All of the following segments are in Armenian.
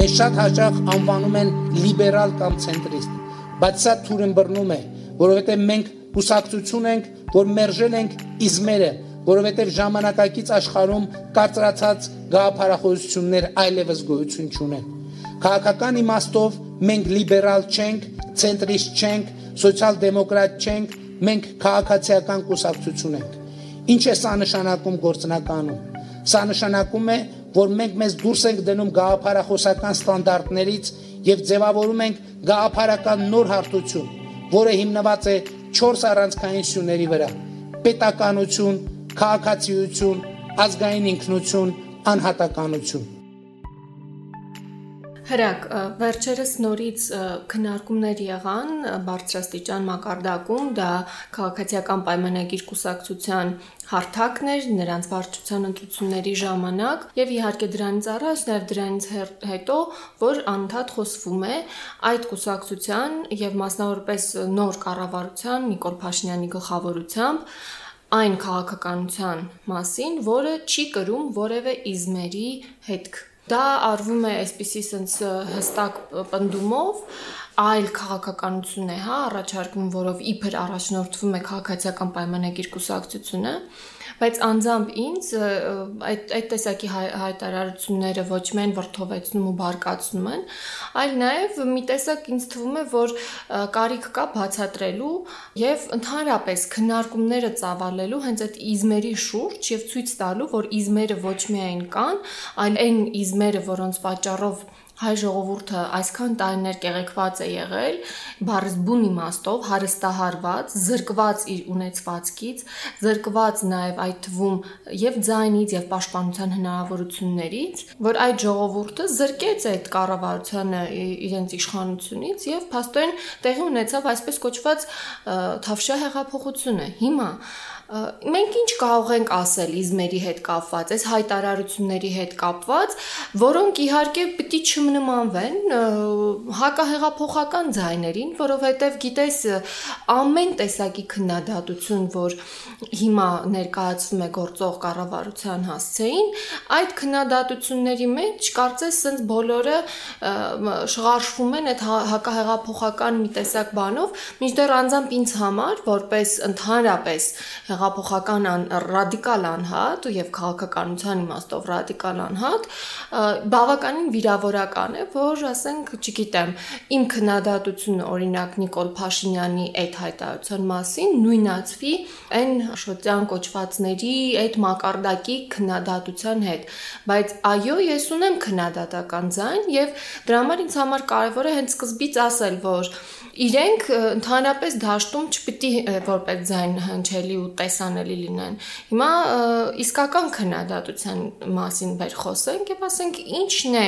մեզ շատ հաճախ անվանում են լիբերալ կամ ցենտրիստ, բայց սա թուրն բռնում է, որովհետև մենք կուսակցություն ենք, որ մերժել ենք իզմերը, որովհետև ժամանակակից աշխարհում կարծրացած գաղափարախոսություններ այլևս գոյություն չունեն։ Քաղաքական իմաստով մենք լիբերալ չենք, ցենտրիստ չենք, սոցիալ-դեմոկրատ չենք, մենք քաղաքացիական կուսակցություն ենք։ Ինչ է սա նշանակում գործնականում։ Սա նշանակում է, որ մենք մեզ դուրս ենք դնում գաղափարախոսական ստանդարտներից եւ ձևավորում ենք գաղափարական նոր հարթություն, որը հիմնված է 4 առանցքային սյուների վրա՝ պետականություն, քաղաքացիություն, ազգային ինքնություն, անհատականություն։ Հրակ, վերջերս նորից քննարկումներ եղան բարձրաստիճան մակարդակում, դա քաղաքացիական պայմանագիր կուսակցության հարթակն էր նրանց վարչության ընտրությունների ժամանակ եւ իհարկե դրանից առաջ նաեւ դրանից հետո որ անդադ խոսվում է այդ կուսակցության եւ մասնավորապես նոր կառավարության Նիկոլ Փաշինյանի գլխավորությամբ այն քաղաքականության մասին, որը չի կրում որևէ իզմերի հետք Դա արվում է այսպիսի sense հստակ պնդումով, այլ քաղաքականություն է, հա, առաջարկում, որով իբր առաջնորդվում է քաղաքացիական պայմանագիր կուսակցությունը, բայց անձամբ ինձ այդ այդ տեսակի հայտարարությունները ոչ միայն վրթովեցնում ու բարկացնում են, այլ նաև մի տեսակ ինձ թվում է, որ կարիք կա բացատրելու եւ ընդհանրապես քննարկումները ծավալելու հենց այդ իզմերի շուրջ եւ ցույց տալու, որ իզմերը ոչ միայն կան, այլ այն իզմերը, որոնց պատճառով հայ ժողովուրդը այսքան տարիներ կեղեքված է եղել, բառս բուն իմաստով հարստահարված, զրկված իր ունեցվածքից, զրկված նաև այդ թվում եւ ձայնից եւ պաշտպանության հնարավորություններից, որ այդ ժողովուրդը զրկեց այդ կառավարությանը իրենց իշխանությունից եւ փաստորեն տեղի ունեցավ այսպես կոչված թավշյա հեղափոխությունը։ Հիմա մենք ինչ կարող ենք ասել իզմերի հետ կապված, այս հայտարարությունների հետ կապված, որոնք իհարկե պիտի չմնմանվեն հակահեղափոխական ձայներին, որովհետև գիտես ամեն տեսակի քննադատություն, որ հիմա ներկայացվում է գործող կառավարության հասցեին, այդ քննադատությունների մեջ կարծես սենց բոլորը շղարշվում են այդ հակահեղափոխական մի տեսակ բանով, մինչդեռ անձամբ ինձ համար, որպես ընդհանրապես հեղափոխական ռադիկալ անհատ եւ քաղաքականության իմաստով ռադիկալ անհատ բավականին վիրավորական է, որ ասենք, չգիտեմ, իմ քննադատությունը օրինակ Նիկոլ Փաշինյանի այդ հայտարարության մասին նույնացվի այն շոծյան կոչվածների այդ մակարդակի քննադատության հետ, բայց այո, ես ունեմ քննադատական ձայն եւ դրա համար ինձ համար կարեւոր է հենց սկզբից ասել, որ իրենք ընդհանրապես դաշտում չպիտի որպես ձայն հնչելի ու տեսանելի լինեն։ Հիմա իսկական քննադատության մասին վեր խոսենք եւ ասենք ինչն է,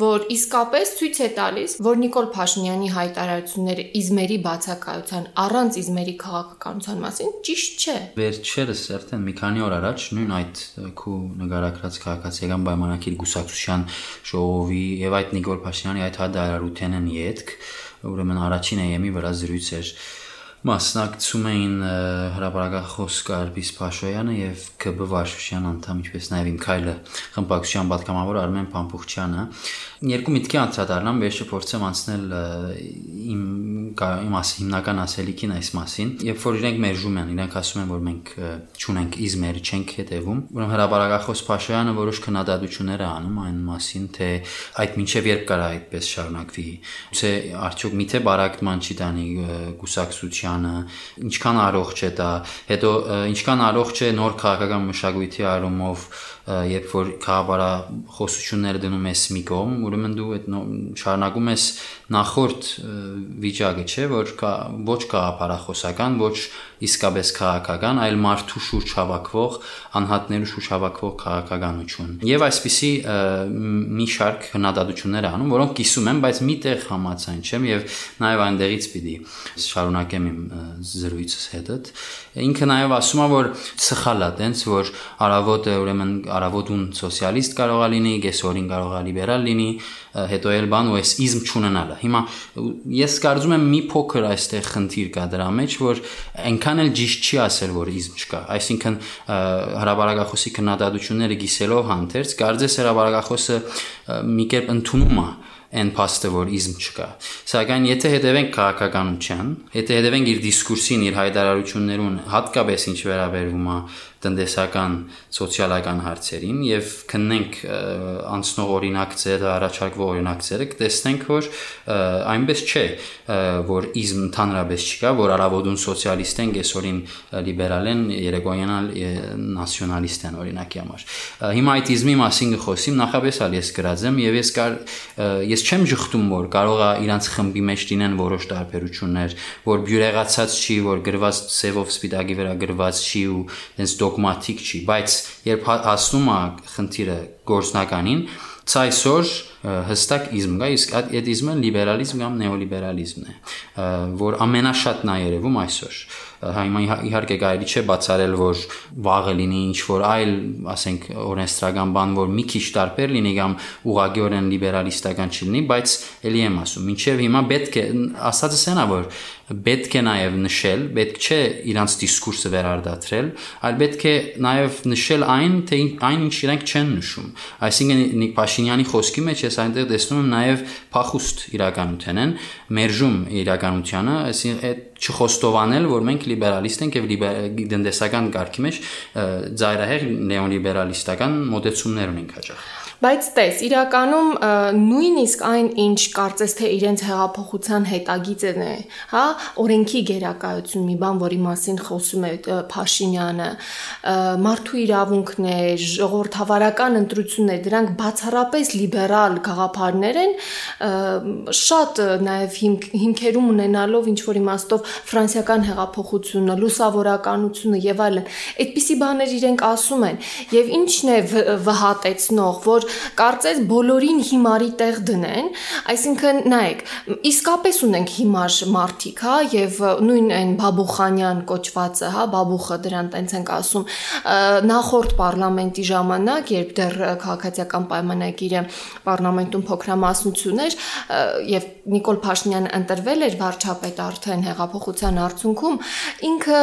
որ իսկապես ցույց է տալիս, որ Նիկոլ Փաշինյանի հայտարարությունները իզմերի բացակայության առանց իզմերի քաղաքականության մասին ճիշտ չէ։ Վերջերս արդեն մի քանի օր առաջ նույն այդ քու նկարագրած քաղաքացիական պայմանագիր գուսակցության ժողովի եւ այդ Նիկոլ Փաշինյանի այդ հայտարարութենն յետք ուրեմն առաջին EM-ի վրա զրույց էր մասնակցում էին հրապարակախոս Կարբիս Փաշոյանը եւ ԿԲ Վարշուշյան անդամ, ինչպես նաեւ իմ քայլը խմբակցության պատգամավոր Արմեն Փամփուխչյանը։ Երկու միտքի անդրադառնամ, վերջը փորձեմ անցնել իմ իմ աս հիմնական ասելիքին այս մասին, երբ որ իրենք մերժում են, իրենք ասում են, որ մենք ճունենք իզմեր, չենք հետևում, ուրեմն հրապարակախոս Փաշոյանը որոշ քննադատություններ է անում այն մասին, թե այդ մինչև երբ կարա այդպես շարունակվի։ Ուցե արդյոք միթե Բարակ Մանչիդանի գուսակցության Հայաստանը, ինչքան առողջ է դա, հետո ինչքան առողջ է նոր քաղաքական մշակույթի առումով երբ որ քաղաքավարա խոսությունները դնում ես մի կողմ, ուրեմն դու այդ շարունակում ես նախորդ վիճակը, չէ, որ կա ոչ քաղաքապարախոսական, ոչ իսկապես քաղաքական, այլ մարդու շուրջ հավաքվող, անհատներու շուրջ հավաքվող քաղաքականություն։ Եվ այսպիսի մի շարք հնադատություններ անում, որոնք կիսում են, բայց մի տեղ համացան չեմ եւ նաեւ այնտեղից պիտի շարունակեմ իմ զրույցս հետդ։ Ինքը նաեւ ասում է, որ սխալ է, տենց որ արավոտը ուրեմն արավոտուն սոցիալիստ կարող է լինի, գեսորին կարող է լիբերալ լինի, հետո էլ բան ու էս իզմ չունենալը։ Հիմա ես կարծում եմ մի փոքր այստեղ խնդիր կա դրա մեջ, որ այնքան էլ ճիշտ չի ասել, որ իզմ չկա։ Այսինքն հրաբարակախոսի քննադատությունները գիսելով հանդերձ, կարծես հրաբարակախոսը մի կերպ ընդունում է այն փաստը, որ իզմ չկա։ Սակայն եթե հետևենք քաղաքականության, եթե հետևենք իր դիսկուրսին, իր հայտարարություններուն, հատկապես ինչ վերաբերվում է տնտեսական, սոցիալական հարցերին եւ քննենք անցնող օրինակցերը, առաջարկվող օրինակցերը, կտեսնենք, որ այնպես չէ, որ իզմ ընդհանրապես չկա, որ արավոդուն սոցիալիստ են, այսօրին լիբերալ են, երեկոյանալ նացիոնալիստ են օրինակի համար։ Հիմա այդ իզմի մասին կխոսիմ, նախապես ալ ես գրած եմ եւ ես կար ես չեմ ճխտում, որ կարող է իրանց խմբի մեջ լինեն որոշ տարբերություններ, որ բյուրեղացած չի, որ գրված սևով սպիտակի վրա գրված չի ու այնպես դոգմատիկ չի, բայց երբ հա- հասնում է խնդիրը գործնականին, ցա այսօր հստակ իզմ կա, իսկ այդ իզմը լիբերալիզմ կամ նեոլիբերալիզմն է, որ ամենաշատն է երևում այսօր հիմա իհարկե կարելի չէ բացառել, որ վաղը լինի ինչ որ այլ, ասենք, օրենսդրական բան, որ մի քիչ տարբեր լինի կամ ուղղակիորեն լիբերալիստական չլինի, բայց ելի եմ ասում, ինչեւ հիմա պետք է ասածը սենա որ պետք է նաև նշել, պետք չէ իրանց դիսկուրսը վերարտադրել, այլ պետք է նաև նշել այն, թե այն ինչ իրենք չեն նշում։ Այսինքն Նիկ Փաշինյանի խոսքի մեջ ես այնտեղ տեսնում եմ նաև փախուստ իրականություն են, մերժում իրականությանը, այսինքն այդ չխոստովանել, որ մենք լիբերալիստ ենք եւ տնտեսական կարգի մեջ ծայրահեղ նեոլիբերալիստական մոտեցումներ ունենք հաճախ։ Բայց տես, իրականում նույնիսկ այն ինչ կարծես թե իրենց հեղափոխության հետագիծն է, հա, օրենքի գերակայություն մի բան, որի մասին խոսում է Փաշինյանը, մարդու իրավունքներ, ժողովրդավարական ընտրություններ, դրանք բացառապես լիբերալ գաղափարներ են, շատ նաև հիմք, հիմքերում ունենալով ինչ որ իմաստով ֆրանսիական հեղափոխությունը, լուսավորականությունը եւ այլն, այդպիսի բաներ իրենք ասում են եւ ինչն է վհատեցնող, որ կարծես բոլորին հիմարի տեղ դնեն, այսինքն նայեք, իսկապես ունենք հիմար մարդիկ, հա, եւ նույն այն Բաբուխանյան կոչվածը, հա, Բաբուխը դրան տենց ենք ասում, նախորդ parlamenti ժամանակ, երբ դեռ քաղաքացիական պայմանագիրը parlamentum փոքրամասնություն էր եւ Նիկոլ Փաշինյանը ընտրվել էր վարչապետ արդեն հեղափոխության արդյունքում, ինքը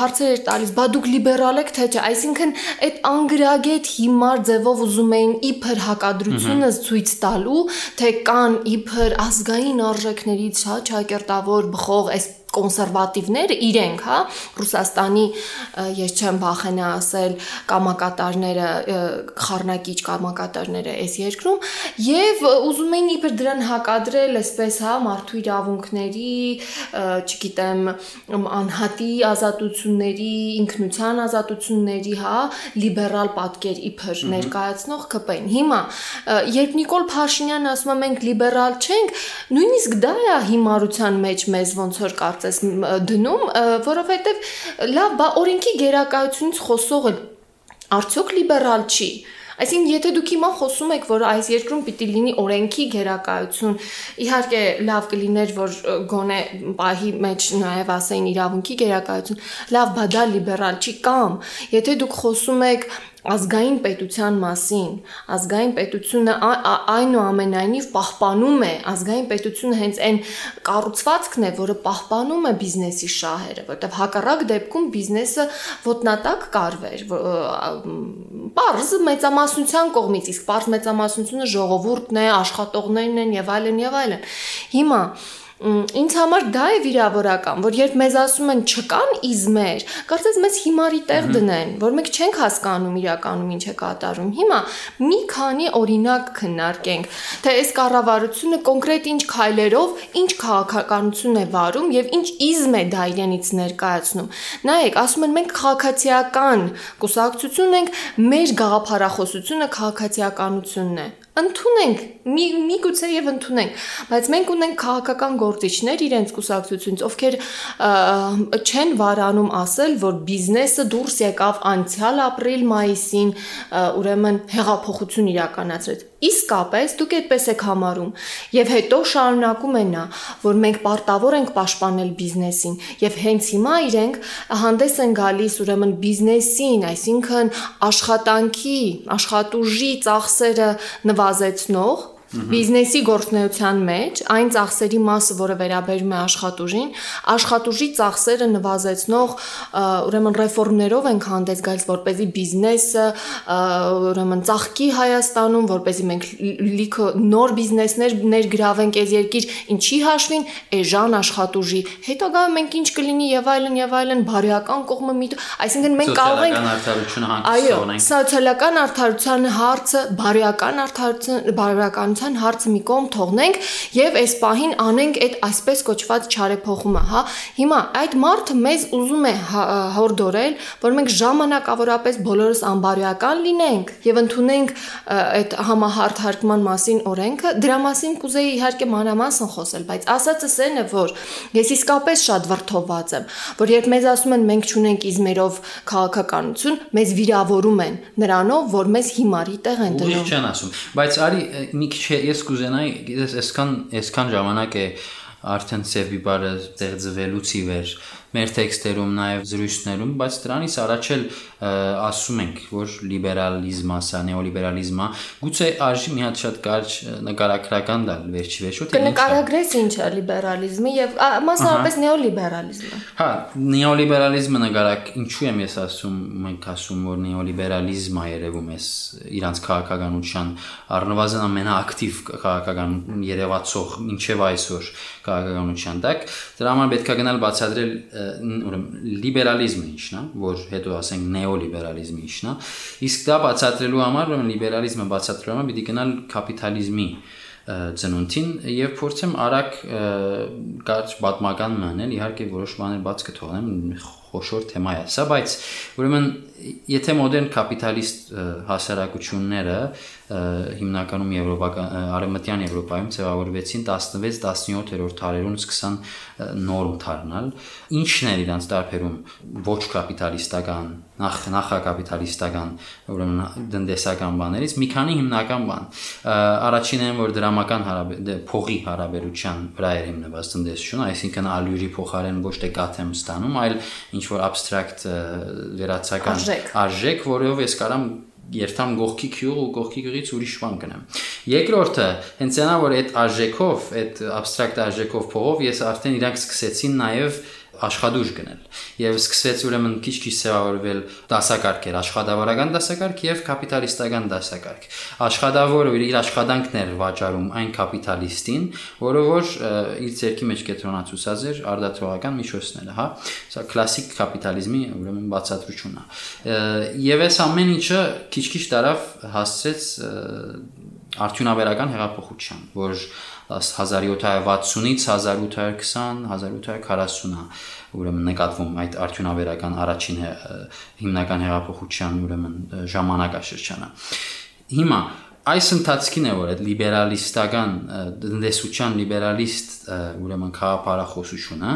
հարցեր էր տալիս, բա դուք լիբերալ եք թե չէ, այսինքն այդ անգրագետ հիմար ձևով ուզում էին իբր հակադրությունս ցույց տալու, թե կան իբր ազգային արժեքներից հա չակերտավոր բխող այս կոնսերվատիվները իրենք, հա, Ռուսաստանի ես չեմ վախենա ասել կամակատարները, խառնակիչ կամակատարները այս երկրում եւ ուզում էին իբր դրան հակադրել այսպես, հա, մարդու իրավունքների, չգիտեմ, անհատի ազատությունների, ինքնության ազատությունների, հա, լիբերալ պատկեր իբր ներկայացնող ԿՊ-ին։ Հիմա երբ Նիկոլ Փաշինյանը ասում է մենք լիբերալ չենք, նույնիսկ դա է հիմարության մեջ մեզ ոնց որ կար կարծես դնում, որովհետև լավ, բա օրենքի գերակայությունից խոսողը արդյոք լիբերալ չի։ Այսինքն, եթե դուք հիմա խոսում եք, որ այս երկրում պիտի լինի օրենքի գերակայություն, իհարկե լավ կլիներ, որ գոնե պահի մեջ նաև ասեին իրավունքի գերակայություն, լավ, բա դա լիբերալ չի կամ, եթե դուք խոսում եք ազգային պետության մասին ազգային պետությունը այնուամենայնիվ պահպանում է ազգային պետությունը հենց այն կառուցվածքն է որը պահպանում է բիզնեսի շահերը որտեղ հակառակ դեպքում բիզնեսը ոտնատակ կարվեր բարձ մեծամասնության կողմից իսկ բարձ մեծամասնությունը ժողովուրդն է աշխատողներն են եւ այլն եւ այլն հիմա ինձ համար դա է վիրավորական, որ երբ մեզ ասում են չկան իզմեր, կարծես մեզ հիմարի տեղ դնեն, որ մենք չենք հասկանում իրականում ինչ է կատարում։ Հիմա մի քանի օրինակ քննարկենք, թե այս կառավարությունը կոնկրետ ինչ քայլերով, ինչ քաղաքականություն է վարում եւ ինչ իզմ է դա իրենից ներկայացնում։ Նայեք, ասում են մենք քաղաքացիական կուսակցություն ենք, մեր գաղափարախոսությունը քաղաքացիականությունն է ընդունենք մի միգուցե եւ ընդունենք բայց մենք ունենք քաղաքական գործիչներ իրենց կուսակցությունից ովքեր չեն վարանում ասել որ բիզնեսը դուրս եկավ անցյալ ապրիլ մայիսին ուրեմն հեղափոխություն իրականացրեց իսկապես դուք այդպես եք համարում եւ հետո շարունակում են նա որ մենք պարտավոր ենք պաշտպանել բիզնեսին եւ հենց հիմա իրենք հանդես են գալիս ուրեմն բիզնեսին այսինքն աշխատանքի աշխատուժի ծախսերը նվազեցնող Բիզնեսի գործնեության մեջ այն ծախսերի մասը, որը վերաբերում է աշխատուժին, աշխատուժի ծախսերը նվազեցնող ուրեմն ռեֆորմներով ենք հանդես գալիս, որպեսզի բիզնեսը ուրեմն ծաղկի Հայաստանում, որպեսզի մենք լիքը նոր բիզնեսներ ներգրավենք այս երկիր, ինչի հաշվին էժան աշխատուժի։ Հետագայում մենք ինչ կլինի եւ այլն եւ այլն բարոյական կողմը մի, այսինքն մենք կարող ենք սոցիալական արդարությունը հանգստանանք։ Այո, սոցիալական արդարության հարցը, բարոյական արդարություն, բարոյական իշխանության հարցը մի կողմ թողնենք եւ այս պահին անենք այդ այսպես կոչված չարեփոխումը, հա։ Հիմա այդ մարդը մեզ ուզում է հա, հորդորել, որ մենք ժամանակավորապես բոլորս անբարոյական լինենք եւ ընդունենք այդ համահարթարկման մասին օրենքը, դրա մասին կուզեի իհարկե մանրամասն խոսել, բայց ասածս այն է, որ ես իսկապես շատ վրթոված եմ, որ երբ մեզ ասում են մենք չունենք իզմերով քաղաքականություն, մեզ վիրավորում են նրանով, որ մեզ հիմարի տեղ են դնում։ Ուրիշ չեն ասում, բայց արի մի քիչ Չէ, ես կուզենայի, գիտես, այսքան այսքան ժամանակ է արդեն ծեվի բարը ստեղծվելուց ի վեր մեր տեքստերում, նաև զրույցներում, բայց դրանից առաջ էլ ասում ենք, որ լիբերալիզմը, սա նեոլիբերալիզմը, գուցե արժի մի հատ շատ կարճ նկարագրական դալ վերջի վերջո թե նկարագրես ինչ է լիբերալիզմը եւ մասնավորապես նեոլիբերալիզմը։ Հա, նեոլիբերալիզմը նկարակ ինչու եմ ես ասում, մենք ասում որ նեոլիբերալիզմը երևում է իրանց քաղաքականության առնվազն ամենաակտիվ քաղաքական երևացող ինչև այսօր քաղաքականության տակ դրա համար պետք է գնալ բացատրել ուրեմն լիբերալիզմը ինչն է, որ հետո ասենք նեոլիբերալիզմը ինչն է, իսկ դա բացատրելու համար ուրեմն լիբերալիզմը բացատրելու համար պիտի գնալ կապիտալիզմի ծնունդին եւ փորձեմ արագ կարճ պատմական մանել իհարկե որոշ բաներ բաց կթողնեմ խոշոր թեմա է սա բայց ուրեմն եթե մոդեռն կապիտալիստ հասարակությունները հիմնականում եվրոպական արևմտյան Եվրոպայում ձևավորվեցին 16-17-րդ դարերում սկսան նորմ դառնալ ինչն էր իրանց տարբերում ոչ կապիտալիստական նախ նախակապիտալիստական ուրեմն տնտեսական բաներից մի քանի հիմնական բան առաջինն է որ դրամական հարաբեր փողի հարաբերության վրա էր հիմնված տնտեսությունը այսինքն ալյուրի փոխարեն ոչ թե կաթեմ ստանում այլ ինչ որ abstract վերացական արժեք, որով ես կարամ երթամ գողքի քյուղ ու գողքի գյուղից ուրիշ բան կնեմ։ Երկրորդը, հենց այնա որ այդ արժեքով, այդ абստրակտ արժեքով փողով ես արդեն իրանք սկսեցին նաև աշխատուժ գնել եւ սկսեց ուրեմն քիչ-քիչ սեվավորվել դասակարգեր աշխատավարական դասակարգ եւ կապիտալիստական դասակարգ աշխատավորը իր աշխատանքն էր վաճառում այն կապիտալիստին որը որ իր ցերքի մեջ կետրոնացուցած էր արդատրողական միջոցները հա սա կլասիկ կապիտալիզմի ուրեմն բացատրությունն է եւ այս ամեն ինչը քիչ-քիչ տարավ հասցրեց արդյունաբերական հեղափոխության որ 1760-ից 1820, 1840-ը ուրեմն նկատվում այդ արդյունաբերական առաջին հիմնական հեղափոխության ուրեմն ժամանակաշրջանը։ Հիմա այս ընթացքին է որ այդ լիբերալիստական տնտեսության լիբերալիստ ուրեմն քաղաքապարախոսությունը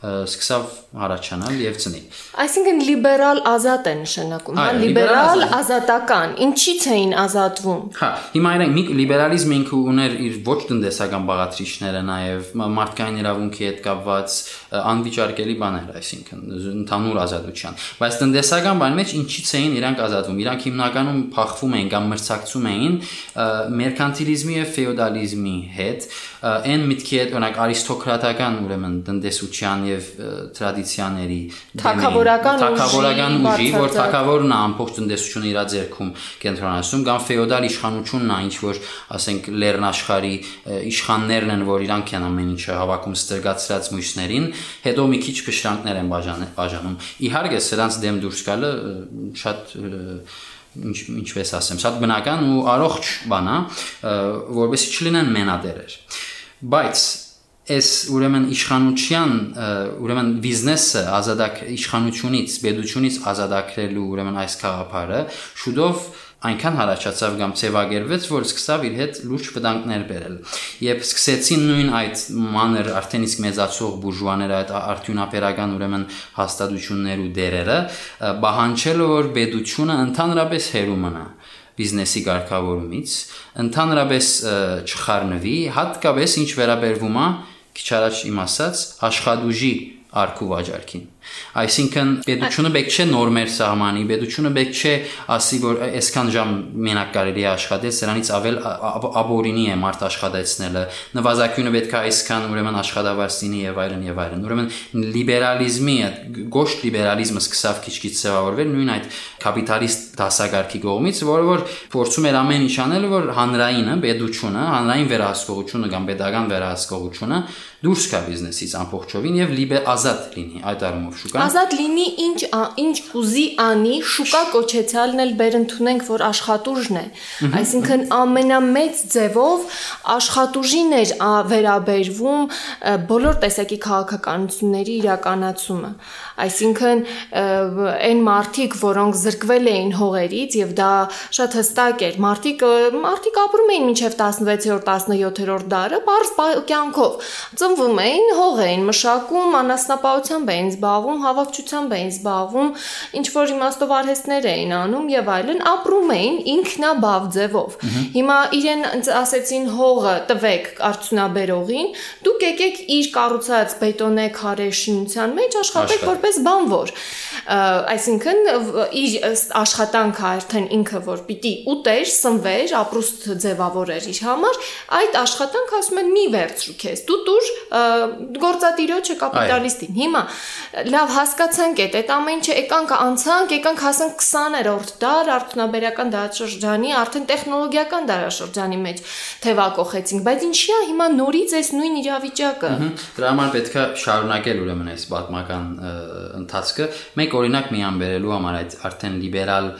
սկսավ առաջանալ եւ ծնի։ Այսինքն լիբերալ ազատ է նշանակում, հա, լիբերալ ազատական։ Ինչից էին ազատվում։ Հա, հիմա մի լիբերալիզմը ինքը ուներ իր ոչ տնտեսական բաղադրիչները նաեւ մարդկային իրավունքի հետ կապված անվիճարկելի բաներ, այսինքն ընդհանուր ազատության։ Բայց տնտեսական բանի մեջ ինչից էին իրանք ազատվում։ Իրանք հիմնականում փախվում էին կամ մրցակցում էին մերկանտիլիզմի եւ ֆեոդալիզմի հետ, այն միտքի հետ, օրինակ արիստոկրատական ուրեմն տնտեսության եւ տրադիցիաների թակավորական թակավորական ուժի, որ թակավորն է ամբողջ տնտեսությունը իր ձեռքում կենտրոնացնում, կամ ֆեոդալ իշխանությունն է, ինչ որ ասենք լեռն աշխարհի իշխաններն են, որ իրանք են ամեն ինչը հավաքում ստրգացրած մույսներին, հետո մի քիչ փշրանքներ են բաժանում։ Իհարկե, սրանց դեմ դուրս գալը շատ ինչ ինչպես ասեմ, շատ բնական ու առողջ բան է, որովհետեւ չլինեն մենադերեր։ Բայց այս ուրեմն իշխանության ուրեմն բիզնեսը ազատակ իշխանությունից, բեդությունից ազատագրելու ուրեմն այս խաղապարը շուտով այնքան հարաճացավ կամ ցեվագերվեց, որ սկսավ իր հետ լուրջ վտանգներ բերել։ Երբ սկսեցին նույն այդ մանր արդեն իսկ մեծացող բուրժուաները այդ արդյունաբերական ուրեմն հաստատություններ ու դերերը բահանջել որ բեդությունը ընդհանրապես հերու մնա բիզնեսի ղեկավարումից, ընդհանրապես չխառնվի, հատկապես ինչ վերաբերվում է քիչ առաջ իմ ասած աշխատուժի արքու վաճառքին Այսինքն պետությունը պետք չէ նորմեր սահմանի, պետությունը պետք չէ ասի, որ այսքան ժամ մենակ կարելի է աշխատել, սրանից ավել աբորինի է մարդ աշխատեցնելը, նվազագույնը պետք է այսքան ուրեմն աշխատավարձ լինի եւ այլն եւ այլն։ Ուրեմն լիբերալիզմի, գոշտ լիբերալիզմը սկսավ քիչ-քիչ ձևավորվել նույն այդ կապիտալիստ դասագարքի կողմից, որը որ փորձում էր ամեն ինչ անել, որ հանրայինը, պետությունը, հանրային վերահսկողությունը կամ pedagogan վերահսկողությունը դուրս գա բիզնեսից ամբողջովին եւ լիբեր ազատ լինի այդ առումով շուկան ազատ լինի ինչ ինչ կուզի անի շուկա կոչեցյալն էլ բեր ընդունենք որ աշխատուժն է այսինքն ամենամեծ ձևով աշխատուժին էր վերաբերվում բոլոր տեսակի քաղաքականությունների իրականացումը այսինքն այն մարդիկ որոնք զրկվել էին հողերից եւ դա շատ հստակ էր մարդիկ մարդիկ ապրում էին մինչեւ 16-րդ 17-րդ դարը բարձ կյանքով ծնվում էին, հող էին մշակում, անասնապահությամբ էին զբաղվում, հավաքչությամբ էին զբաղվում, ինչ որ իմաստով արհեստներ էին անում եւ այլն, ապրում էին ինքնաբավ ձևով։ Հիմա իրեն ասեցին հողը տվեք արդյունաբերողին, դուք եկեք իր կառուցած բետոնե քարե շինության մեջ աշխատեք որպես բանվոր։ Այսինքն իր աշխատանքը արդեն ինքը որ պիտի ուտեր, սնվեր, ապրուստ ձևավորեր իր համար, այդ աշխատանքը ասում են մի վերցրու քեզ։ Դու դուր գործատիրոջը կապիտալիստին։ Հիմա լավ հասկացանք այդ այդ ամեն ինչը եկանք անցանք, եկանք հասանք 20-րդ դար արդյունաբերական դարաշրջանի, արդեն տեխնոլոգիական դարաշրջանի մեջ թևակողեցինք, բայց ինչի՞ է հիմա նորից այս նույն իրավիճակը։ Դրա համար պետքա շարունակել ուրեմն այս պատմական ընթացքը։ Մեկ օրինակ միան բերելու համար այդ արդեն լիբերալ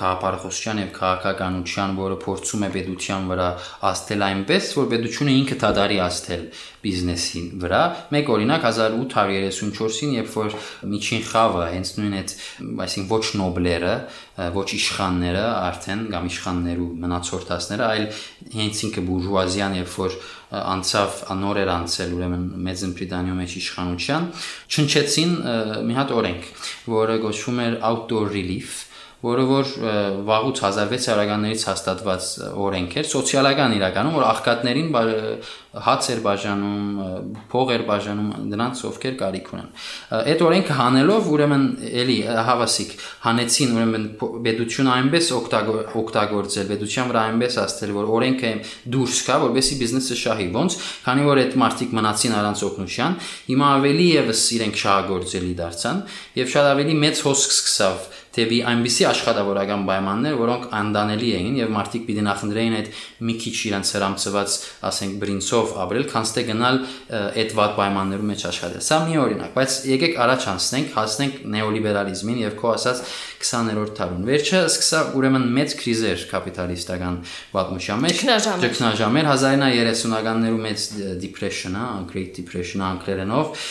քաղաքապարխոսության եւ քաղաքականության, որը փորձում է պետության վրա աստել այնպես, որ պետությունը ինքը դադարի աստել բիզնեսի վրա։ Մեկ օրինակ 1834-ին, երբ որ միջին խավը հենց նույն այդ, այսինքն ոչ նոբլերը, ոչ իշխանները արդեն կամ իշխաններու մնացորդածները, այլ հենց ինքը բուրժուազիան, երբ որ անցավ անոր էր անցել ուրեմն Մեծն Բրիտանիա մեջ իշխանության, չնչեցին մի հատ օրենք, որը գոչվում էր outdoor relief որը որ վաղուց 1600-ականներից հաստատված օրենք էր, սոցիալական իրականում, որ աղքատներին հաց էր բաժանում, փող էր բաժանում նրանց, ովքեր կարիք ունեն։ Այդ օրենքը հանելով, ուրեմն էլի հավասիկ հանեցին ուրեմն պետությունը այնպես օգտագործել, պետության վրա այնպես ասել, որ օրենքը դուրս գա, որովհետեւ բիզնեսը շահի ոնց, քանի որ այդ մարդիկ մնացին առանց օգնության, հիմա ավելի եւս իրենք շահագործելի դարձան եւ շատ ավելի մեծ հոսք սկսավ թեպի այնպիսի աշխատավորական պայմաններ, որոնք անդանելի էին եւ մարդիկ պիտի նախընտրեին այդ մի քիչ իրենց հրամցված, ասենք, բրինցով ապրել, քանց թե գնալ այդ վատ պայմաններում մեջ աշխատել։ Սա մի օրինակ, բայց եկեք առաջ անցնենք, հասնենք նեոլիբերալիզմին եւ քո ասած 20-րդ դարուն։ Վերջը սկսավ ուրեմն մեծ քրիզեր կապիտալիստական պատմության մեջ, ճգնաժամեր 1930-ականներու մեծ depression-ը, Great Depression-ը անգլերենով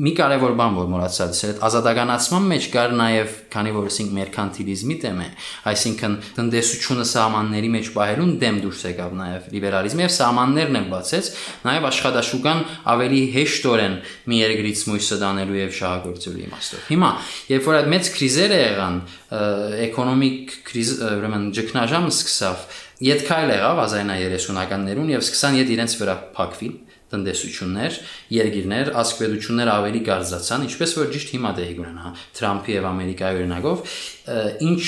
մի կարևոր բան որ մոռացած էր, ազատականացման մեջ կար նաև, քանի որ ասենք մերկանտիլիզմի դեմ է, այսինքն տնտեսությունը սահմանների մեջ պահելուն դեմ դուրս եկավ նաև լիբերալիզմը եւ սահմաններն են բացեց, նաև աշխատաշուկան ավելի հեշտորեն մի երկրից մույսը դանելու եւ շահագործելու իմաստով։ Հիմա, երբ որ այդ մեծ քրիզերը եղան, էկոնոմիկ քրիզ, ուրեմն ճգնաժամը սկսավ, յետքայլ եղավ 1930-ականներուն եւ սկսան յետ իրենց վրա փակվի տնտեսություններ, երկիրներ, ասկվետություններ ավելի գարձացան, ինչպես որ ճիշտ հիմա դեպի ունեն, հա, Թրամփի եւ Ամերիկայի օրինակով, ինչ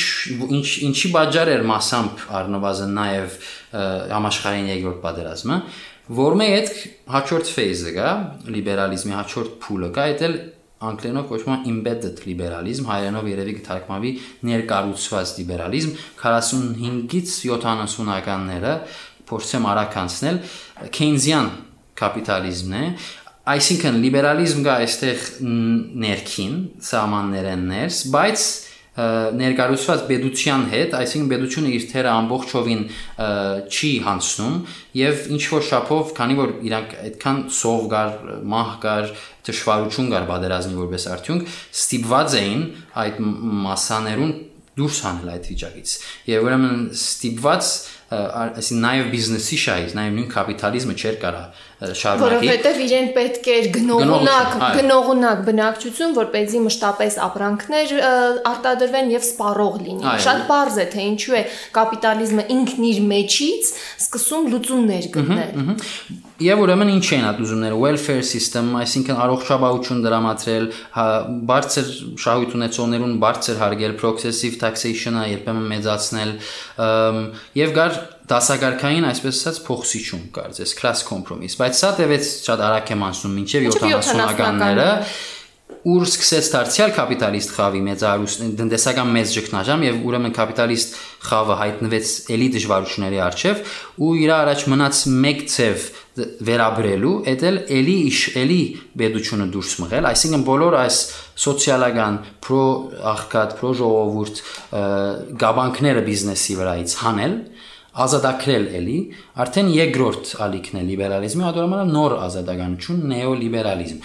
ինչ ինչի բաժար էր մասամբ առնվազն նաեւ համաշխարհային երկրորդ պատերազմը, որ մեկ այդ հաջորդ phase-ը կա, լիբերալիզմի հաջորդ փուլը կա, այդել անգլերենով կոչվում է embedded liberalism, հայերենով երևի կթարգմանվի ներկառուցված լիբերալիզմ 45-ից 70-ականները փորձեմ արագ անցնել Keynesian կապիտալիզմն է, այսինքն լիբերալիզմ գա այստեղ ներքին սահմաններեն ներս, բայց ներկայացված բեդության հետ, այսինքն բեդությունը իր թերը ամբողջովին չի հանցնում եւ ինչ որ շապով, քանի որ իրանք այդքան սով գար, մահ գար, դժվարություն գար բادرազնի որպես արդյունք, ստիպված էին այդ մասաներուն դուրս հանել այդ վիճակից։ Եվ ուրեմն ստիպված այսին նաև բիզնեսի շահից, նաև նույն կապիտալիզմը չէր կարա շարունակի։ Որովհետև իրեն պետք էր գնողունակ, գնողունակ բնակչություն, որպեսզի մշտապես ապրանքներ արտադրվեն եւ սպառող լինի։ Շատ բարձ է, թե ինչու է կապիտալիզմը ինքն իր մեջից սկսում լուծումներ գտնել։ Եվ ուրեմն ինչ են այդ ուզումները welfare system, այսինքն առողջապահություն դրամատրել, հա, բարձր շահույթ ունեցողներուն բարձր հարգել, progressive taxation-ը երբեմն մեծացնել, եւ գար դասակարգային, այսպես ասած, փոխսիչում կարծես, class compromise, բայց սա տևեց շատ արագ եմ անցնում մինչև 70-ականները ուր սկսեց դարձյալ կապիտալիստ խավի մեծարուսն տնտեսական մեծ ճգնաժամ եւ ուրեմն կապիտալիստ խավը հայտնվեց էլի դժվարությունների առջև ու իր առաջ մնաց մեկ ցև վերաբրելու, էդել էլի իշ էլի բեդությունը դուրս մղել, այսինքն բոլոր այս սոցիալական պրո աղքատ, պրո ժողովուրդ գաբանքները բիզնեսի վրայից հանել ազատագրել էլի, արդեն երկրորդ ալիքն է լիբերալիզմի, հատորապես նոր ազատականություն, նեոլիբերալիզմ։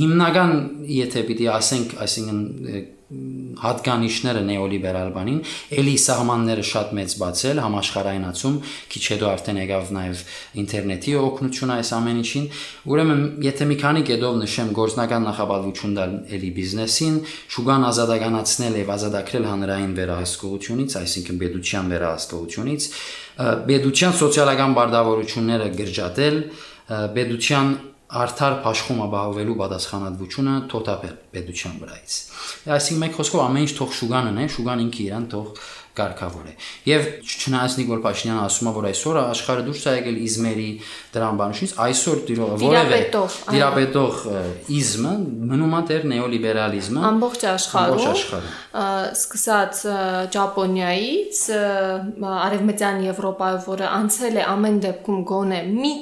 Հիմնական, եթե պիտի ասենք, այսինքն հատկանիշները նեոլիբերալ բանին, ելի սահմանները շատ մեծ բացել, համաշխարհայնացում, քիչ հետո արդեն եկավ նաև ինտերնետի օգնությունը այս ամեն ինչին։ Ուրեմն, եթե մի քանի կետով նշեմ գործնական նախաբավություն տալ ելի բիզնեսին, շուգան ազատականացնել եւ ազատագրել հանրային վերահսկողությունից, այսինքն բեդության վերահսկողությունից, բեդության սոցիալական բարդավորությունները գրջատել, բեդության արդար աշխումը բահովելու պատասխանատվությունը թոթափել պետության վրայից։ Այսինքն մեկ խոսքով ամեն ինչ թող շուգանն է, շուգան ինքը իրան թող կարգավոր է։ Եվ չնայած Նիկոլ Փաշինյանը ասում է, որ այսօր աշխարհը դուրս է եկել իզմերի դրան բանությունից, այսօր դիրողը որևէ դիրապետող իզմը մնում է դեր նեոլիբերալիզմը ամբողջ աշխարհում, սկսած Ճապոնիայից, Արևմտյան Եվրոպայով, որը անցել է ամեն դեպքում գոնե մի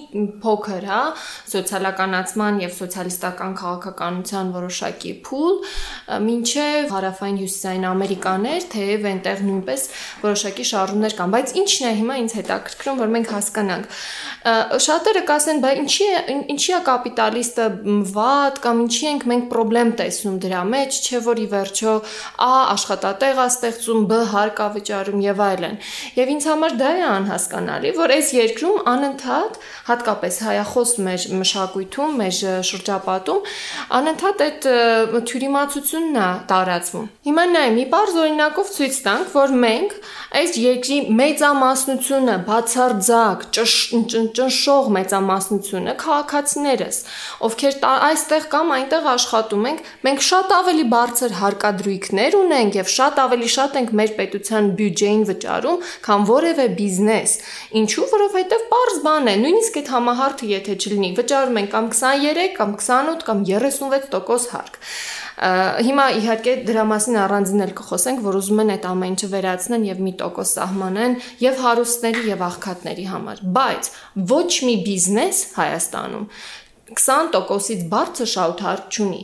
փոքր, հա, սոցիալականացման եւ սոցիալիստական քաղաքականության որոշակի փուլ, ինչեւ հարավային հյուսիսային Ամերիկաներ, թեև այնտեղ նույնպես այդպես որոշակի շարժումներ կան, բայց ինչն է հիմա ինձ հետաքրքրում, որ մենք հասկանանք։ Շատերը կասեն, բայ ինչի ինչի է կապիտալիստը վատ կամ ինչի ենք մենք խնդրեմ տեսնում դրա մեջ, չէ որ ի վերջո A աշխատատեղ է ստեղծում, B հարկ է վճարում եւ այլն։ Եվ ինձ համար դա է անհասկանալի, որ այս երկրում անընդհատ, հատկապես հայախոս մեր մշակույթում, մեր շրջապատում, անընդհատ այդ թյուրիմացությունն է տարածվում։ Հիմա նայ, մի բարձ օրինակով ցույց տանք, որ մենք այս երկրի մեծամասնությունը, բացարձակ ճնշող մեծամասնությունը քաղաքացիներս, ովքեր այստեղ կամ այնտեղ աշխատում ենք, մենք շատ ավելի բարձր հարկադրույքներ ունենք եւ շատ ավելի շատ ենք մեր պետության բյուջեին վճարում, քան որևէ բիզնես։ Ինչու՞, որովհետեւ པարզ բան է, նույնիսկ այդ համահարթը եթե չլինի, վճարում ենք կամ 23 կամ 28 կամ 36% հարկ։ Հիմա իհարկե դրա մասին առանձին էլ կխոսենք, որ ուզում են այդ ամեն ինչը վերացնեն եւ մի տոկոս սահմանեն եւ հարուստների եւ աղքատների համար։ Բայց ոչ մի բիզնես Հայաստանում 20%-ից բարձր շահութարկ չունի։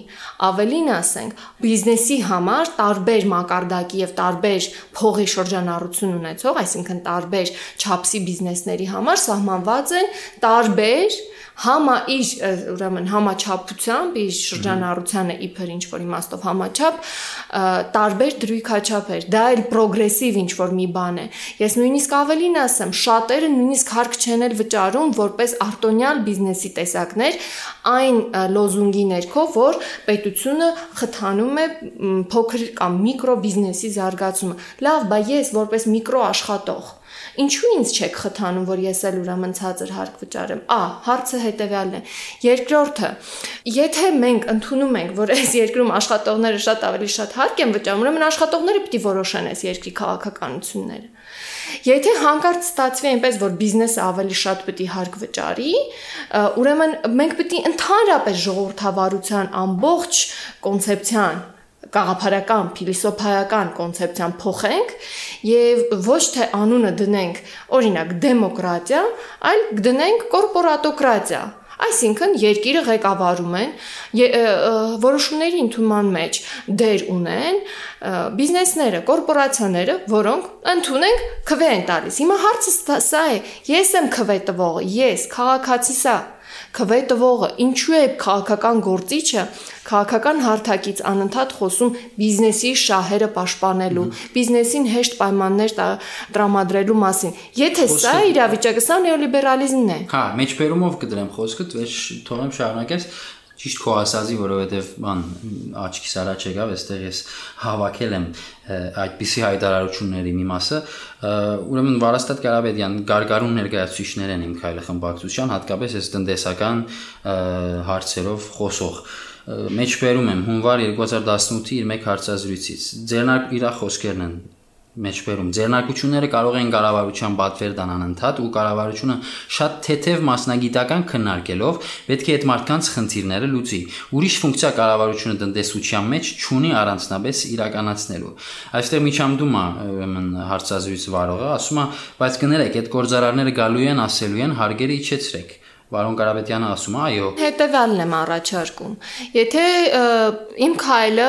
Ավելին ասենք, բիզնեսի համար տարբեր մակարդակի եւ տարբեր փողի շրջանառություն ունեցող, այսինքն տարբեր չափսի բիզնեսների համար սահմանված են տարբեր համա իր ուրեմն համաչափությամբ իր շրջանառությանը իբր ինչ որ իմաստով համաչափ տարբեր դրույքաչափեր դա էլ պրոգրեսիվ ինչ որ մի բան է ես նույնիսկ ավելին ասեմ շատերը նույնիսկ հարկ չեն էլ վճարում որպես արտոնյալ բիզնեսի տեսակներ այն լոզունգի ներքո որ պետությունը խթանում է փոքր կամ միկրո բիզնեսի զարգացումը լավ բա ես որպես միկրո աշխատող Ինչու ինձ չեք խթանում, որ ես էլ ուրեմն ցածր հարկ վճարեմ։ Ա, հարցը հետեւյալն է։ Երկրորդը, եթե մենք ընդունում ենք, որ այս երկրում աշխատողները շատ ավելի շատ հարկ են վճարում, ուրեմն աշխատողները պիտի որոշեն այս երկրի քաղաքականությունները։ Եթե հանկարծ ստացվի այնպես, որ բիզնեսը ավելի շատ է հարկ վճարի, ուրեմն մենք է ընդհանրապես ժողովրդավարության ամբողջ կոնցեպցիան գաղափարական, փիլիսոփայական կոնցեպցիան փոխենք եւ ոչ թե անունը դնենք օրինակ դեմոկրատիա, այլ դնենք կորպորատոկրատիա։ Այսինքն երկիրը ղեկավարում են որոշումների ընդունման մեջ դեր ունեն բիզնեսները, կորպորացիաները, որոնք ընդունենք քվե են տալիս։ Հիմա հարցը սա է. ես եմ քվե տվողը, ես քաղաքացի սա քվե տվողը ինչու է քաղաքական գործիչը քաղաքական հարթակից անընդհատ խոսում բիզնեսի շահերը պաշտպանելու, բիզնեսին հեշտ պայմաններ տրամադրելու մասին։ Եթե սա իրավիճակը, սա նեոլիբերալիզմն է։ Հա, մեջբերումով կդրեմ խոսքը, վեր թողեմ շարունակես ճիշտ քո ասածի, որովհետև բան աչքիս առաջ եկավ, այստեղ ես հավաքել եմ այդպիսի հայտարարությունների մի մասը, ուրեմն Վարաստատ Կարապետյան գարգարուն ներկայացուցիչներ են իմ քայլը խմբակցության, հատկապես այս տնտեսական հարցերով խոսող մեջբերում եմ հունվար 2018-ի իր մեկ հարցազրույցից։ Ձերնակ իրա խոսքերն են մեջբերում ձեռնարկությունները կարող են կառավարության պատվեր տան անընդհատ ու կառավարությունը շատ թեթև մասնագիտական քննարկելով պետք է այդ մարդկանց խնդիրները լուծի ուրիշ ֆունկցիա կառավարությունը տնտեսության մեջ չունի առանձնապես իրականացնելու այստեղ միջամդում է ուրեմն հարցազրույց վարողը ասում է բայց կներեք այդ գործարարները գալու են ասելու են հարգերը իջեցրեք Վարոն Կարապետյանը ասում է, այո։ Հետևյալն եմ առաջարկում։ Եթե իմ քայլը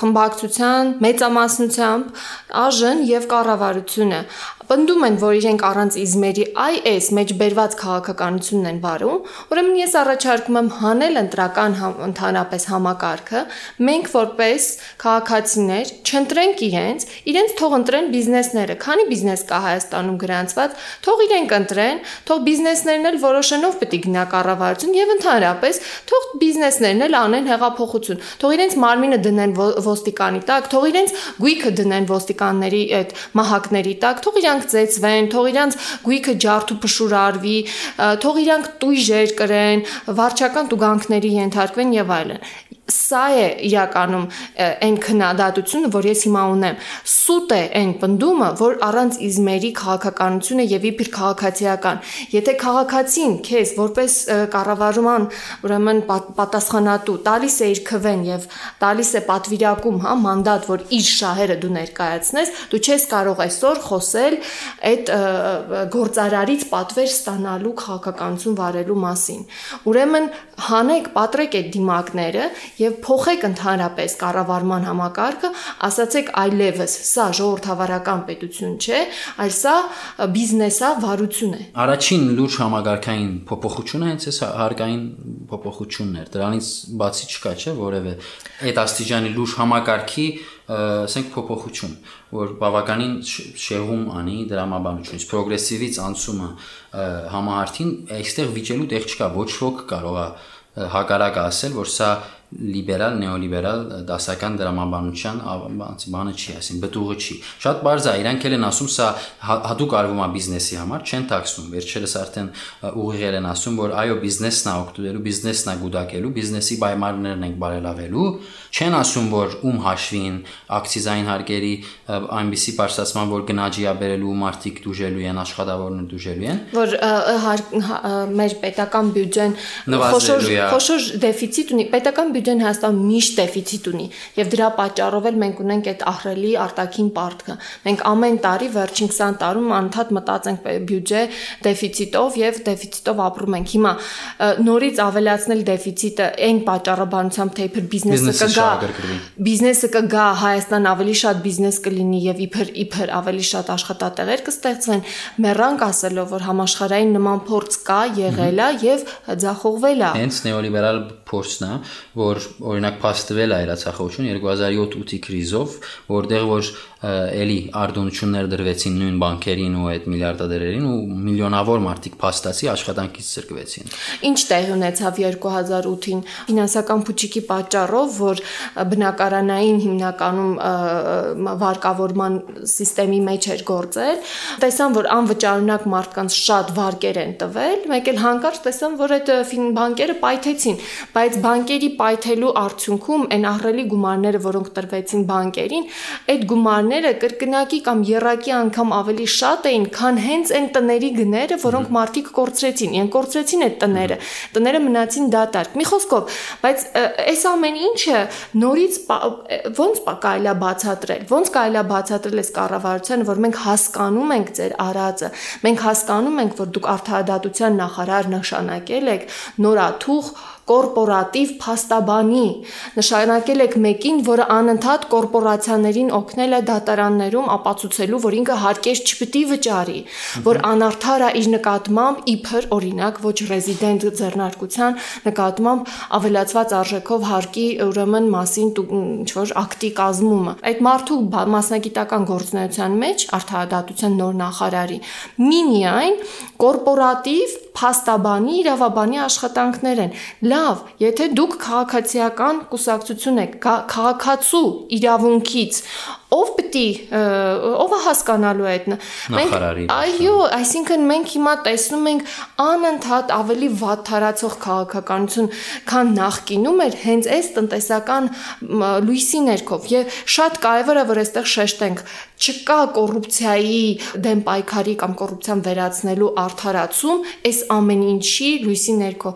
խմբակցության մեծամասնությամբ ԱԺ-ն եւ կառավարությունը պնդում են, որ իրենք առանց իզմերի IS մեջ բերված քաղաքականությունն են վարում, ուրեմն ես առաջարկում եմ հանել ընտրական համ, ընդհանրապես համակարգը, մենք որպես քաղաքացիներ չընտրենք իրենց, իրենց թող ընտրեն բիզնեսները, քանի բիզնես կա Հայաստանում գրանցված, թող իրենք ընտրեն, թող բիզնեսներն էլ որոշենով պետք գնա կառավարություն եւ ընդհանրապես թող բիզնեսներն էլ անեն հեղափոխություն, թող իրենց մարմինը դնեն ոստիկանի տակ, թող իրենց գույքը դնեն ոստիկանների այդ մահակների տակ, թող իրանք իրանք ծեծվեն, թող իրանք գույքը ջարդու փշուրարվի, թող իրանք տույժեր կրեն, վարչական տուգանքների ենթարկվեն եւ այլն սա է իրականում այն քննադատությունը, որ ես հիմա ունեմ։ Սուտ է այն պնդումը, որ առանց իզմերի քաղաքականությունը եւ իբր քաղաքացիական։ Եթե քաղաքացին քեզ որպես կառավարման ուրեմն պատասխանատու տալիս է իր քվեն եւ տալիս է պատվիրակում, հա, մանդատ, որ իր շահերը դու ներկայացնես, դու չես կարող այսօր խոսել այդ գործարարից պատվեր ստանալու քաղաքականություն վարելու մասին։ Ուրեմն հանեք, պատրեք այդ դիմակները եւ փոխեք ընդհանրապես կառավարման համակարգը, ասացեք այլևս սա ժողովրդավարական պետություն չէ, այլ սա բիզնեսա վարություն է։ Առաջին լուրջ համագարկային փոփոխությունը հենց էս հարկային փոփոխությունն էր։ Դրանից բացի չկա, չէ, որևէ այդ աստիճանի լուրջ համակարգի ասենք փոփոխություն, որ բավականին շեղում անի դրամաբանությունից պրոգրեսիվից անցումը համահարթին, այստեղ վիճելու տեղ չկա, ոչ ոք կարող է հակառակը ասել, որ սա լիբերալ նեոլիբերալ դասական դրամաբանության բանը չի, ասին բտուղը չի։ Շատ բարձ է, իրանք էլ են ասում սա հա, հատուկ արվում է բիզնեսի համար, չեն տաքսում։ Վերջերս արդեն ուղիղել են ասում, որ այո, բիզնեսն է օգտվելու, բիզնեսն է գուդակելու, բիզնեսի պայմաններն են բարելավելու, չեն ասում, որ ում հաշվին ակցիզային հարկերի այնպիսի բարձրացման, որ գնաճի է բերելու մարդիկ դուժելու են, աշխատավորներ դուժելու են, որ մեր պետական բյուջեն խոշոր խոշոր դեֆիցիտ ունի, պետական բյուջեն Հայաստան միշտ դեֆիցիտ ունի եւ դրա պատճառով էլ մենք ունենք այդ ահրելի արտաքին պարտքը։ Մենք ամեն տարի վերջին 20 տարում անընդհատ մտածենք բյուջե դեֆիցիտով եւ դեֆիցիտով ապրում ենք։ Հիմա նորից ավելացնել դեֆիցիտը այն պատճառաբանությամբ թե իբր բիզնեսը կգա բիզնեսը կգա Հայաստան ավելի շատ բիզնես կլինի եւ իբր իբր ավելի շատ աշխատատեղեր կստեղծվեն մեռանք ասելով որ համաշխարհային նման փորձ կա եղել է եւ ձախողվել է հենց նեոլիբերալ փորձն է որ օրինակ փաստվել է իրացախողություն 2007-8-ի կրիզով որտեղ որ էլի արտոնություններ դրվեցին նույն բանկերին ու այդ միլիարդադերերին ու միլիոնավոր մարդիկ փաստացի աշխատանքից ծրկվեցին։ Ինչ տեղ ունեցավ 2008-ին ֆինանսական փուչիկի պատճառով, որ բնակարանային հիմնականում վարկավորման համակարգի մեջ էր գործել, տեսան, որ անվճարունակ մարդկանց շատ վարկեր են տվել, մեկ էլ հանկարծ տեսան, որ այդ բանկերը պայթեցին, բայց բանկերի պայթելու արդյունքում այն ահռելի գումարները, որոնք տրվեցին բանկերին, այդ գումարները կրկնակի կամ երակի անգամ ավելի շատ էին, քան հենց այն տների գները, որոնք մարդիկ կորցրեցին։ Իրենք կորցրեցին այդ տները։ Տները մնացին դատարկ։ Մի խոսքով, բայց այս ամեն ինչը նորից ոնց կարելի է բացատրել։ Ոնց կարելի է բացատրել այս կառավարությանը, որ մենք հասկանում ենք ձեր արածը։ Մենք հասկանում ենք, որ դուք արդարադատության նախարար նշանակել եք նորաթուխ կորպորատիվ փաստաբանի։ Նշանակել եք մեկին, որը անընդհատ կորպորացիաներին օգնել է դատարաններում ապացուցելու, որ ինքը հարկեր չպիտի վճարի, որ անարդար է իր նկատմամբ իբր օրինակ ոչ ռեզիդենտ ձեռնարկության նկատմամբ ավելացված արժեքով հարկի ուրեմն մասին ինչ որ ակտի կազմումը։ Այդ մարդու մասնագիտական գործունեության մեջ արդարադատության նոր նախարարի մի միայն կորպորատիվ փաստաբանի իրավաբանի աշխատանքներ են։ Լավ, եթե դուք քաղաքացիական կուսակցություն եք, քաղաքացու իրավունքից ով պիտի ով է հասկանալու այդ նախարարի այո այսինքն մենք հիմա տեսնում ենք անընդհատ ավելի վատ թարացող քաղաքականություն քան նախկինում էր հենց այս տնտեսական լույսի ներքով եւ շատ կարեւոր է որ այստեղ շեշտենք չկա կոռուպցիայի դեմ պայքարի կամ կոռուպցիան վերացնելու արդարացում այս ամեն ինչի լույսի ներքո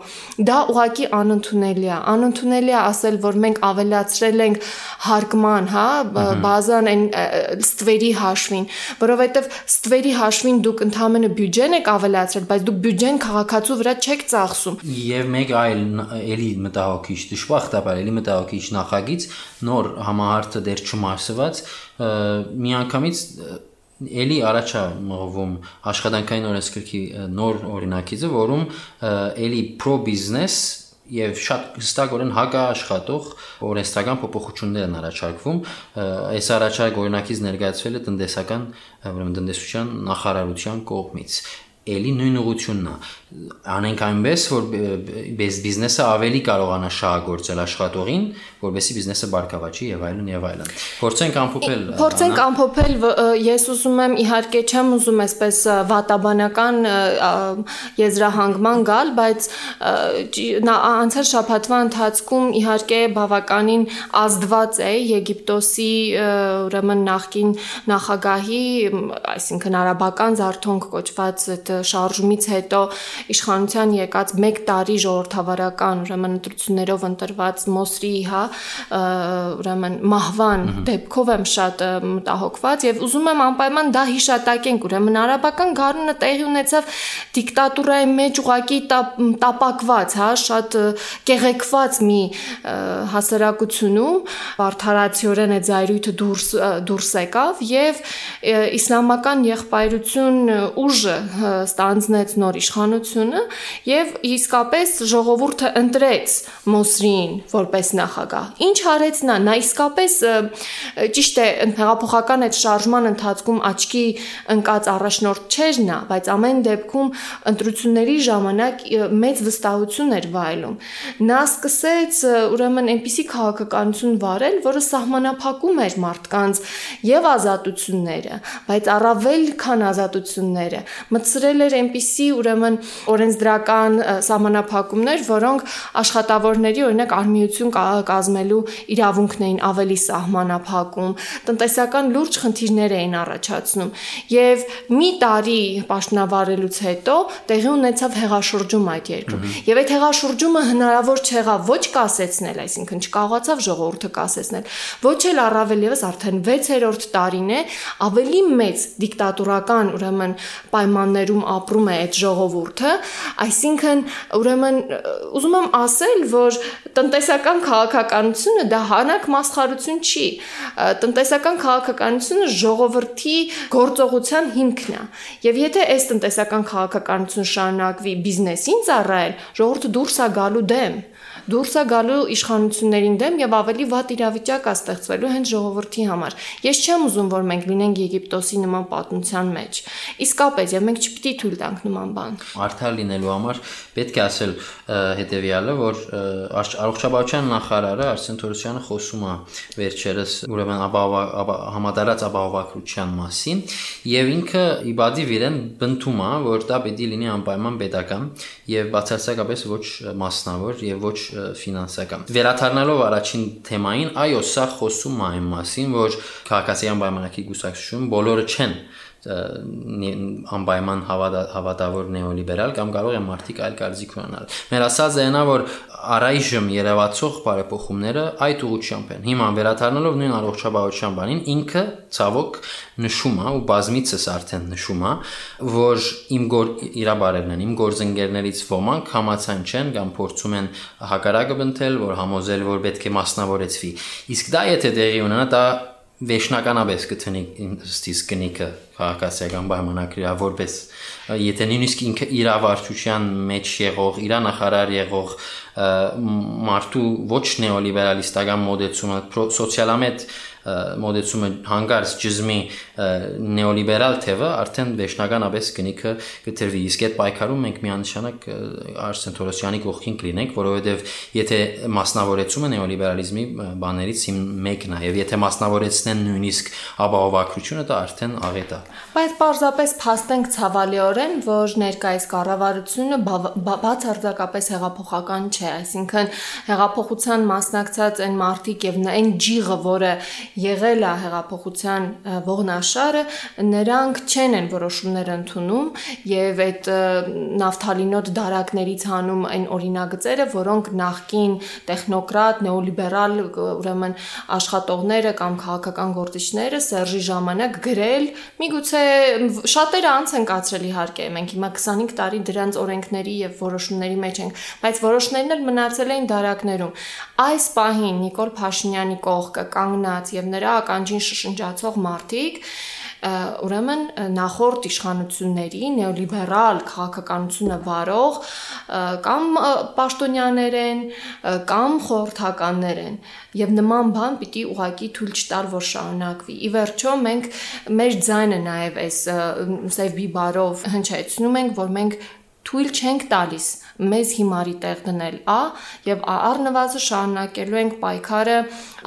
դա ուղղակի անընդունելի է անընդունելի է ասել որ մենք ավելացրել ենք հարկման հա բազան այն ստվերի հաշվին որովհետև ստվերի հաշվին դուք ընդհանրապես բյուջեն եք ավելացրել բայց դուք բյուջեն քաղաքացու վրա չեք ծախսում եւ մեկ այլ էլի մտահոգիչ դժբախտաբար էլի մտահոգիչ նախագիծ նոր համահարթը դեռ չմարսված միանգամից էլի առաջ է մղվում աշխատանքային օրենսգրքի նոր օրինակիցը, որում էլի pro business եւ շատ հստակորեն հակաաշխատող օրենսդրական փոփոխություններ են առաջարկվում այս առաջարկ օրինակից ներկայացվել է տնտեսական ուրեմն տնտեսության նախարարության կողմից էլի նույն ուղությունն է անենք այնպես որ բիզնեսը ավելի կարողանա շահագործել աշխատողին, որովհետեւ բիզնեսը բարգավաճի եւ այլն եւ այլն։ Փորձենք ամփոփել։ Փորձենք ամփոփել, ես ուզում եմ իհարկե չեմ ուզում այսպես վատաբանական եզրահանգման գալ, բայց անցյալ շաբաթվա ընթացքում իհարկե բավականին ազդված է Եգիպտոսի ուրեմն նախկին նախագահի, այսինքն արաբական զարթոնք կոչված այդ շարժումից հետո իշխանության եկած 1 տարի ժողովրդավարական ուրեմն ընտրություններով ընտրված Մոսրի, հա, ուրեմն մահվան դեպքով եմ շատ մտահոգված եւ ուզում եմ անպայման դա հիշատակենք, ուրեմն արաբական գարունը տեղի ունեցավ դիկտատուրայի մեջ ուղակի տապակված, հա, շատ կեղեքված մի հասարակությունում վարթարացիորեն է զայրույթը դուրս դուրս եկավ եւ իսլամական եղբայրություն ուժը ստանձնեց նոր իշխանություն իշխանությունը եւ իսկապես ժողովուրդը ընտրեց Մոսրին որպես նախագահ։ Ինչ արեց նա։ Նա իսկապես ճիշտ է հեղափոխական այդ շարժման ընթացքում աչքի ընկած առաջնորդ չէր նա, բայց ամեն դեպքում ընտրությունների ժամանակ մեծ վստահություն էր վայելում։ Նա սկսեց ուրեմն այնպիսի քաղաքականություն վարել, որը սահմանափակում էր մարդկանց եւ ազատությունները, բայց առավել քան ազատությունները մտցրել էր այնպիսի ուրեմն օրենսդրական սահմանափակումներ, որոնք աշխատավորների օրինակ արմիություն կազմելու իրավունքն էին ավելի սահմանափակում, տնտեսական լուրջ խնդիրներ էին առաջացնում եւ մի տարի պաշտոնավարելուց հետո տեղի ունեցավ հեղաշրջում այդ երկրում։ Եվ այդ հեղաշրջումը հնարավոր չեղավ ոչ կասեցնել, այսինքն չկարողացավ ժողովուրդը կասեցնել, ոչ էլ առավել եւս արդեն 6-րդ տարին է ավելի մեծ դիկտատորական ուրեմն պայմաններում ապրում է այդ ժողովուրդը այսինքն ուրեմն ուզում եմ ասել, որ տնտեսական քաղաքականությունը դա հանակ մասխարություն չի։ Տնտեսական քաղաքականությունը ժողովրդի գործողության հիմքն է։ Եվ եթե այս տնտեսական քաղաքականություն շարունակվի բիզնեսին ծառայել, ժողովուրդը դուրս է գալու դեմ դուրս է գալու իշխանություններին դեմ եւ ավելի վատ իրավիճակ է ստեղծվելու հենց ժողովրդի համար։ Ես չեմ ուզում, որ մենք լինենք Եգիպտոսի նման պատմության մեջ։ Իսկապես, եւ մենք չպիտի թույլ տանք նման բան։ Արդար լինելու համար պետք է ասել հետեւյալը, որ առողջապահության նախարարը Արսեն Թորոսյանը խոսում է վերջերս ուրեմն համատարած ապահովագրության մասին եւ ինքը իբադի վիրեն բնթում է, որ դա պետք է լինի անպայման պետական եւ բացարձակապես ոչ մասնավոր եւ ոչ ֆինանսական։ Վերաթարնալով առաջին թեմային, այո, սա խոսում է այն մասին, որ քաղաքացիական պայմանագրի գուսակցություն բոլորը չեն անպայման հավատավոր նեոլիբերալ կամ կարող են մարդիկ այլ կարծիք ունենալ։ Մեր ասած է նա որ առայժմ երևացող բարեփոխումները այդ ուղղությամբ են։ Հիմա վերադառնալով նույն առողջապահության բանին, ինքը ցավոք նշում է ու բազմիցս արդեն նշում է, որ իմ գոր իրա բարերն են, իմ գործընկերներից ոմանք համացան չեն կամ փորձում են հակարակը բնթել, որ համոզել, որ պետք է մասնավորեցվի։ Իսկ դա եթե տեղի ունենա, դա վերջնականապես կթնի ստիս կնիկը քաղաքացիական պայմանագրի որպես եթե նույնիսկ ինքը իր ավարչության մեջ եղող, իր նախարար եղող մարդու ոչ նեոլիբերալիստական մոդեցումը սոցիալամետ մոդեցումը հանգարց ճզմի նեոլիբերալ թևը արդեն վերջնականապես կնիքը կտրվի իսկ այդ պայքարում մենք միանշանակ Արսեն Թորոսյանի կողքին կլինենք որովհետև եթե մասնավորեցումը նեոլիբերալիզմի բաներից մեկն է եւ եթե մասնավորեցնեն նույնիսկ ապահովակրությունը դա արդեն աղետ է բայց պարզապես փաստենք ցավալիորեն որ ներկայիս կառավարությունը բացարձակապես հեղափոխական չէ այսինքն հեղափոխության մասնակցած այն մարտիկ եւ այն ջիղը որը եղել է հեղափոխության ողնաշարը, նրանք չեն են որոշումներ ընդունում եւ այդ նավթալինոտ դարակներից հանում այն օրինագծերը, որոնք նախքին տեխնոկրատ, նեոլիբերալ, ուրեմն աշխատողները կամ քաղաքական գործիչները Սերժի ժամանակ գրել, միգուցե շատերը անց են կացրել իհարկե, մենք հիմա 25 տարի դրանց օրենքների եւ որոշումների մեջ ենք, բայց որոշումներն էլ մնացել էին դարակներում։ Այս պահին Նիկոլ Փաշինյանի կողքը կանգնած եւ նրա ականջին շշնջացող մարդիկ ուրեմն նախորդ իշխանությունների նեոլիբերալ քաղաքականությունը վարող կամ պաշտոնյաներ են կամ խորհրդականներ են եւ նման բան պիտի ուղակի թույլ չտալ որ շարունակվի ի վերջո մենք մեր ձայնը նաեւ այս սև բիբարով հնչեցնում ենք որ մենք թույլ չենք տալիս մեզ հիմարի տեղ դնել ա եւ առնվազն շարունակելու ենք պայքարը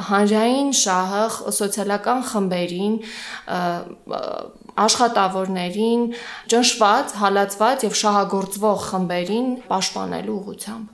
հանրային շահը սոցիալական խմբերին աշխատավորներին ճնշված, հալածված եւ շահագործվող խմբերին պաշտպանելու ուղղությամբ